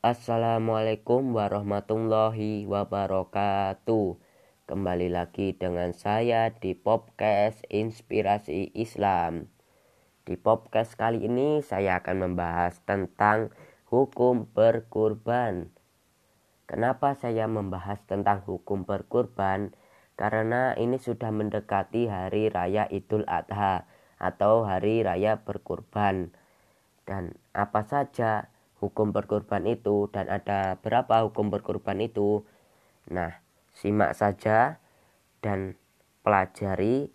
Assalamualaikum warahmatullahi wabarakatuh. Kembali lagi dengan saya di podcast Inspirasi Islam. Di podcast kali ini saya akan membahas tentang hukum berkurban. Kenapa saya membahas tentang hukum berkurban? Karena ini sudah mendekati hari raya Idul Adha atau hari raya berkurban. Dan apa saja hukum berkorban itu dan ada berapa hukum berkorban itu. Nah, simak saja dan pelajari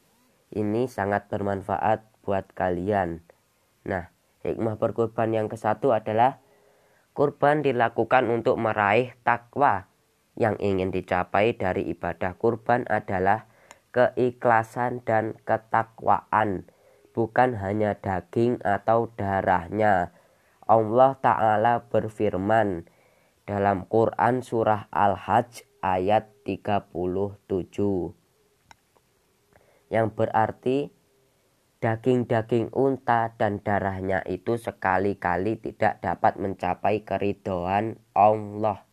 ini sangat bermanfaat buat kalian. Nah, hikmah berkorban yang ke satu adalah kurban dilakukan untuk meraih takwa. Yang ingin dicapai dari ibadah kurban adalah keikhlasan dan ketakwaan, bukan hanya daging atau darahnya Allah Ta'ala berfirman dalam Quran Surah Al-Hajj ayat 37 yang berarti daging-daging unta dan darahnya itu sekali-kali tidak dapat mencapai keridoan Allah.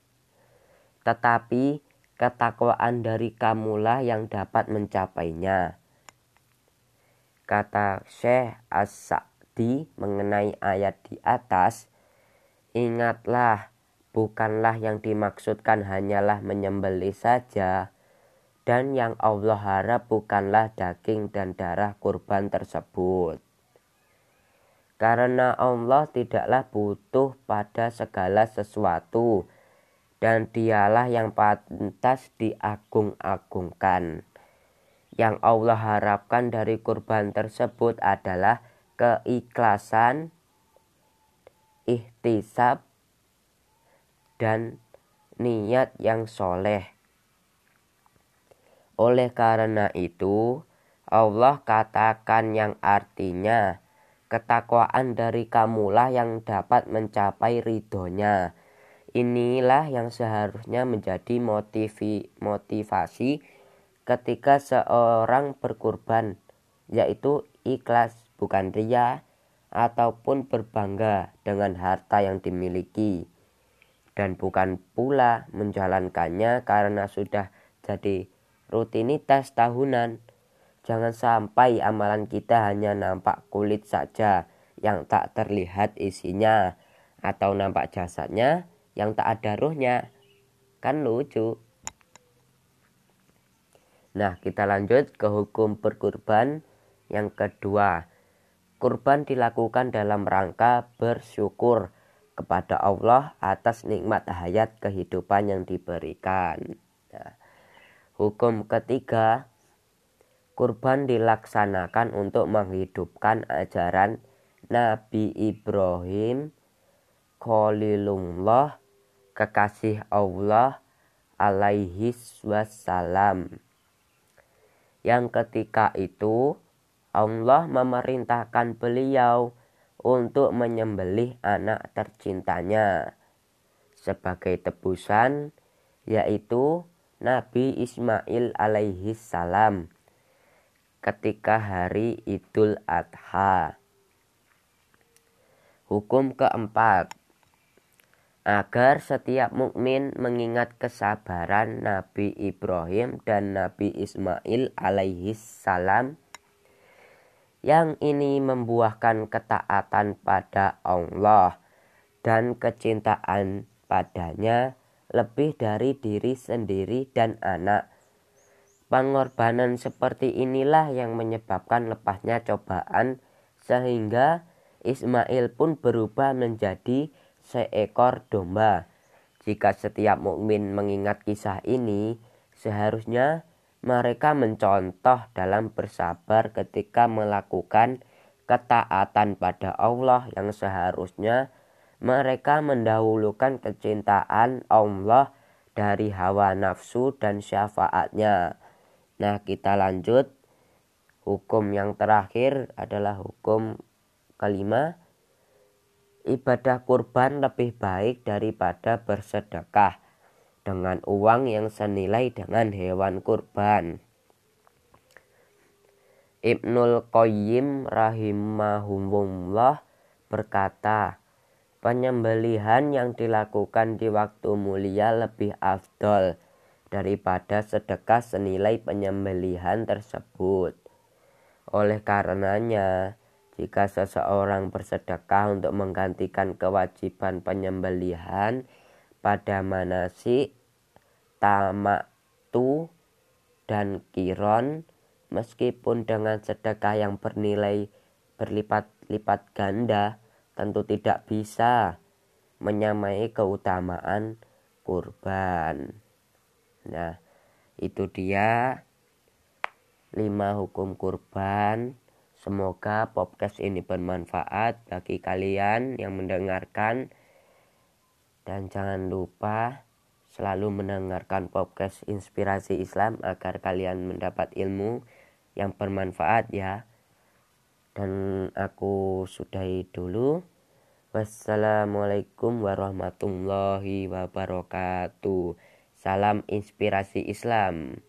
Tetapi ketakwaan dari kamulah yang dapat mencapainya. Kata Syekh as di mengenai ayat di atas, ingatlah bukanlah yang dimaksudkan hanyalah menyembelih saja, dan yang Allah harap bukanlah daging dan darah kurban tersebut. Karena Allah tidaklah butuh pada segala sesuatu, dan dialah yang pantas diagung-agungkan. Yang Allah harapkan dari kurban tersebut adalah keikhlasan, ihtisab, dan niat yang soleh. Oleh karena itu, Allah katakan yang artinya ketakwaan dari kamulah yang dapat mencapai ridhonya. Inilah yang seharusnya menjadi motivi, motivasi ketika seorang berkurban, yaitu ikhlas bukan ria ataupun berbangga dengan harta yang dimiliki dan bukan pula menjalankannya karena sudah jadi rutinitas tahunan. Jangan sampai amalan kita hanya nampak kulit saja yang tak terlihat isinya atau nampak jasadnya yang tak ada ruhnya. Kan lucu. Nah, kita lanjut ke hukum berkurban yang kedua. Kurban dilakukan dalam rangka bersyukur kepada Allah atas nikmat hayat kehidupan yang diberikan. Nah, hukum ketiga, kurban dilaksanakan untuk menghidupkan ajaran Nabi Ibrahim Khalilullah kekasih Allah alaihi wassalam yang ketika itu Allah memerintahkan beliau untuk menyembelih anak tercintanya sebagai tebusan yaitu Nabi Ismail alaihi salam ketika hari Idul Adha. Hukum keempat agar setiap mukmin mengingat kesabaran Nabi Ibrahim dan Nabi Ismail alaihi salam yang ini membuahkan ketaatan pada Allah dan kecintaan padanya lebih dari diri sendiri dan anak. Pengorbanan seperti inilah yang menyebabkan lepasnya cobaan sehingga Ismail pun berubah menjadi seekor domba. Jika setiap mukmin mengingat kisah ini, seharusnya mereka mencontoh dalam bersabar ketika melakukan ketaatan pada Allah yang seharusnya mereka mendahulukan kecintaan Allah dari hawa nafsu dan syafaatnya. Nah, kita lanjut. Hukum yang terakhir adalah hukum kelima. Ibadah kurban lebih baik daripada bersedekah dengan uang yang senilai dengan hewan kurban. Ibnul Qayyim rahimahumullah berkata, Penyembelihan yang dilakukan di waktu mulia lebih afdol daripada sedekah senilai penyembelihan tersebut. Oleh karenanya, jika seseorang bersedekah untuk menggantikan kewajiban penyembelihan pada manasik, tamaktu, dan kiron, meskipun dengan sedekah yang bernilai berlipat-lipat ganda, tentu tidak bisa menyamai keutamaan kurban. Nah, itu dia lima hukum kurban. Semoga podcast ini bermanfaat bagi kalian yang mendengarkan. Dan jangan lupa selalu mendengarkan podcast Inspirasi Islam agar kalian mendapat ilmu yang bermanfaat ya. Dan aku sudahi dulu. Wassalamualaikum warahmatullahi wabarakatuh. Salam inspirasi Islam